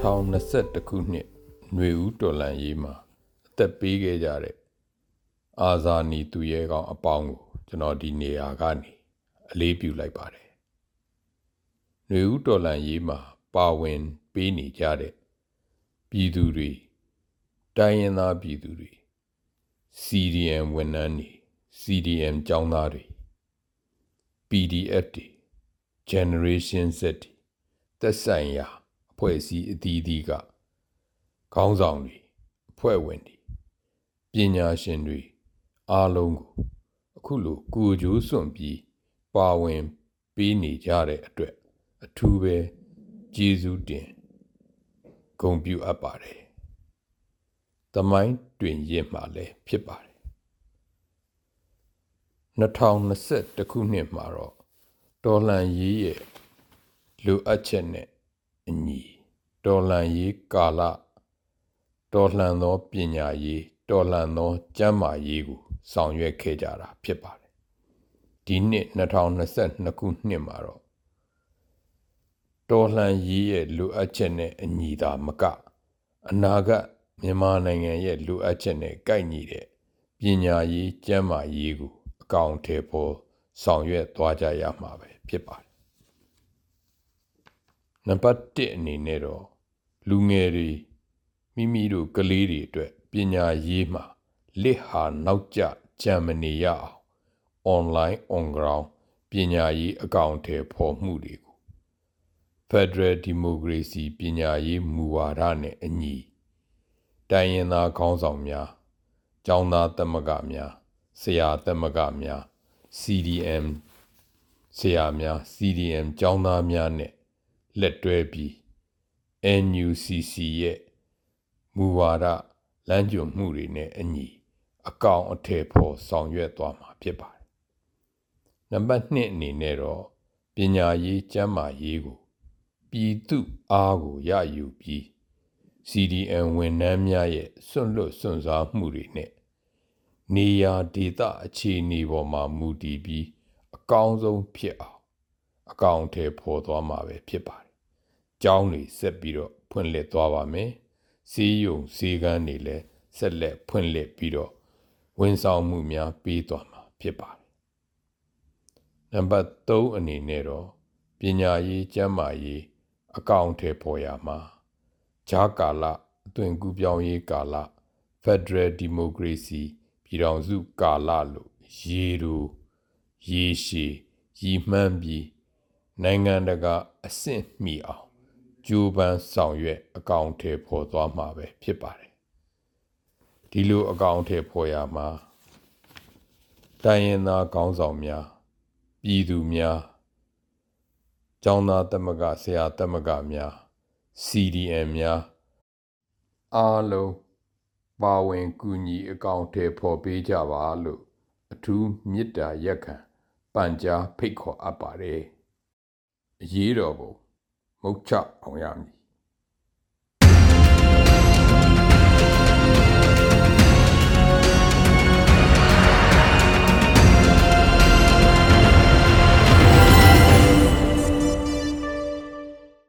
2021ခုနှစ်ຫນွေဦးတော်လန်ရေးမှာအသက်ပေးခဲ့ကြတဲ့အာဇာနည်သူရဲကောင်းအပေါင်းကိုကျွန်တော်ဒီနေရာကနေအလေးပြုလိုက်ပါတယ်။ຫນွေဦးတော်လန်ရေးမှာပါဝင်ပေးနေကြတဲ့ပြည်သူတွေတိုင်းရင်းသားပြည်သူတွေ CDM ဝန်ထမ်းတွေ CDM ကျောင်းသားတွေ PDF တွေ Generation Z တွေသက်ဆိုင်ရာအ ဖွဲ့အစည်းအသီးသီးကခေါင်းဆောင်တွေအဖွဲ့ဝင်တွေပညာရှင်တွေအားလုံးကိုအခုလိုကိုကြိုးစွန့်ပြီးပါဝင်ပေးနေကြတဲ့အတွက်အထူးပဲကျေးဇူးတင်ဂုဏ်ပြုအပ်ပါတယ်။တမိုင်းတွင်ရင့်မှာလည်းဖြစ်ပါတယ်။2021ခုနှစ်မှာတော့တော်လှန်ရေးရဲ့လိုအပ်ချက်နဲ့ အညီတော်လှန်ရေးကာလတော်လှန်သောပညာရေးတော်လှန်သောကျမ်းမာရေးကိုဆောင်ရွက်ခဲ့ကြတာဖြစ်ပါတယ်ဒီနှစ်2022ခုနှစ်မှာတော့တော်လှန်ရေးရဲ့လိုအပ်ချက်နဲ့အညီသာမကအနာဂတ်မြန်မာနိုင်ငံရဲ့လိုအပ်ချက်နဲ့ကိုက်ညီတဲ့ပညာရေးကျမ်းမာရေးကိုအကောင်အထည်ပေါ်ဆောင်ရွက်သွားကြရမှာပဲဖြစ်ပါတယ် နံပါတ်1အနေနဲ့တော့လူငယ်တွေမိမိတို့ကလေးတွေအတွက်ပညာရေးမှာလစ်ဟာနောက်ကျကြံမနေရအောင် online on ground ပညာရေးအကောင့်ထဲပေါ်မှုတွေကို Federal Democracy ပညာရေးမူဝါဒနဲ့အညီတိုင်းရင်းသားခေါင်းဆောင်များကျောင်းသားသမဂ္ဂများဆရာသမဂ္ဂများ CDM ဆရာများ CDM ကျောင်းသားများနဲ့ လက်တွဲပြီး NUCC ရဲ့မူဝါဒလမ်းညွှန်မှုတွေနဲ့အညီအကောင်အထည်ဖော်ဆောင်ရွက်သွားမှာဖြစ်ပါတယ်။နံပါတ်2အနေနဲ့တော့ပညာရေးကျန်းမာရေးကိုပြည်သူအားကိုရယူပြီး CDN ဝန်ထမ်းများရဲ့စွန့်လွတ်စွန့်စားမှုတွေနဲ့နေရာဒေသအခြေအနေပေါ်မှာမူတည်ပြီး အကောင်းဆုံးဖြစ်အောင်အကောင့်ထဲပေါ်သွားမှာပဲဖြစ်ပါတယ်။ ကျောင်းတွေဆက်ပြီးတော့ဖွင့်လှစ်သွားပါမယ်။စီးယုံစီကန်းတွေလည်းဆက်လက်ဖွင့်လှစ်ပြီးတော့ဝန်ဆောင်မှုများပေးသွားမှာဖြစ်ပါတယ်။နံပါတ်3အနေနဲ့တော့ပညာရေးကျန်းမာရေးအကောင့်ထဲပေါ်ရမှာဂျာကာလအသွင်ကူးပြောင်းရေးကာလ Federal Democracy ပြည်ထောင်စုကာလလို့ရေတို့ရေရှည်ရည်မှန်းပြီးနိုင်ငံတကာအဆင့်မီအောင် ကြိုးပမ်းဆောင်ရွက်အကောင့်ထဲပေါ်သွားမှာပဲဖြစ်ပါတယ်ဒီလိုအကောင့်ထဲပေါ်ရမှာတိုင်းရင်းသားခေါင်းဆောင်များပြည်သူများကျောင်းသားသမဂဆရာသမဂများ CDM များအားလုံးပါဝင်ကူညီအကောင့်ထဲပေါ်ပေးကြပါလို့အထူးမေတ္တာရက်ခံပန်ကြားဖိတ်ခေါ်အပ်ပါတယ်အရေးတော်ပုံ မုတ်ချအောင်ရမည်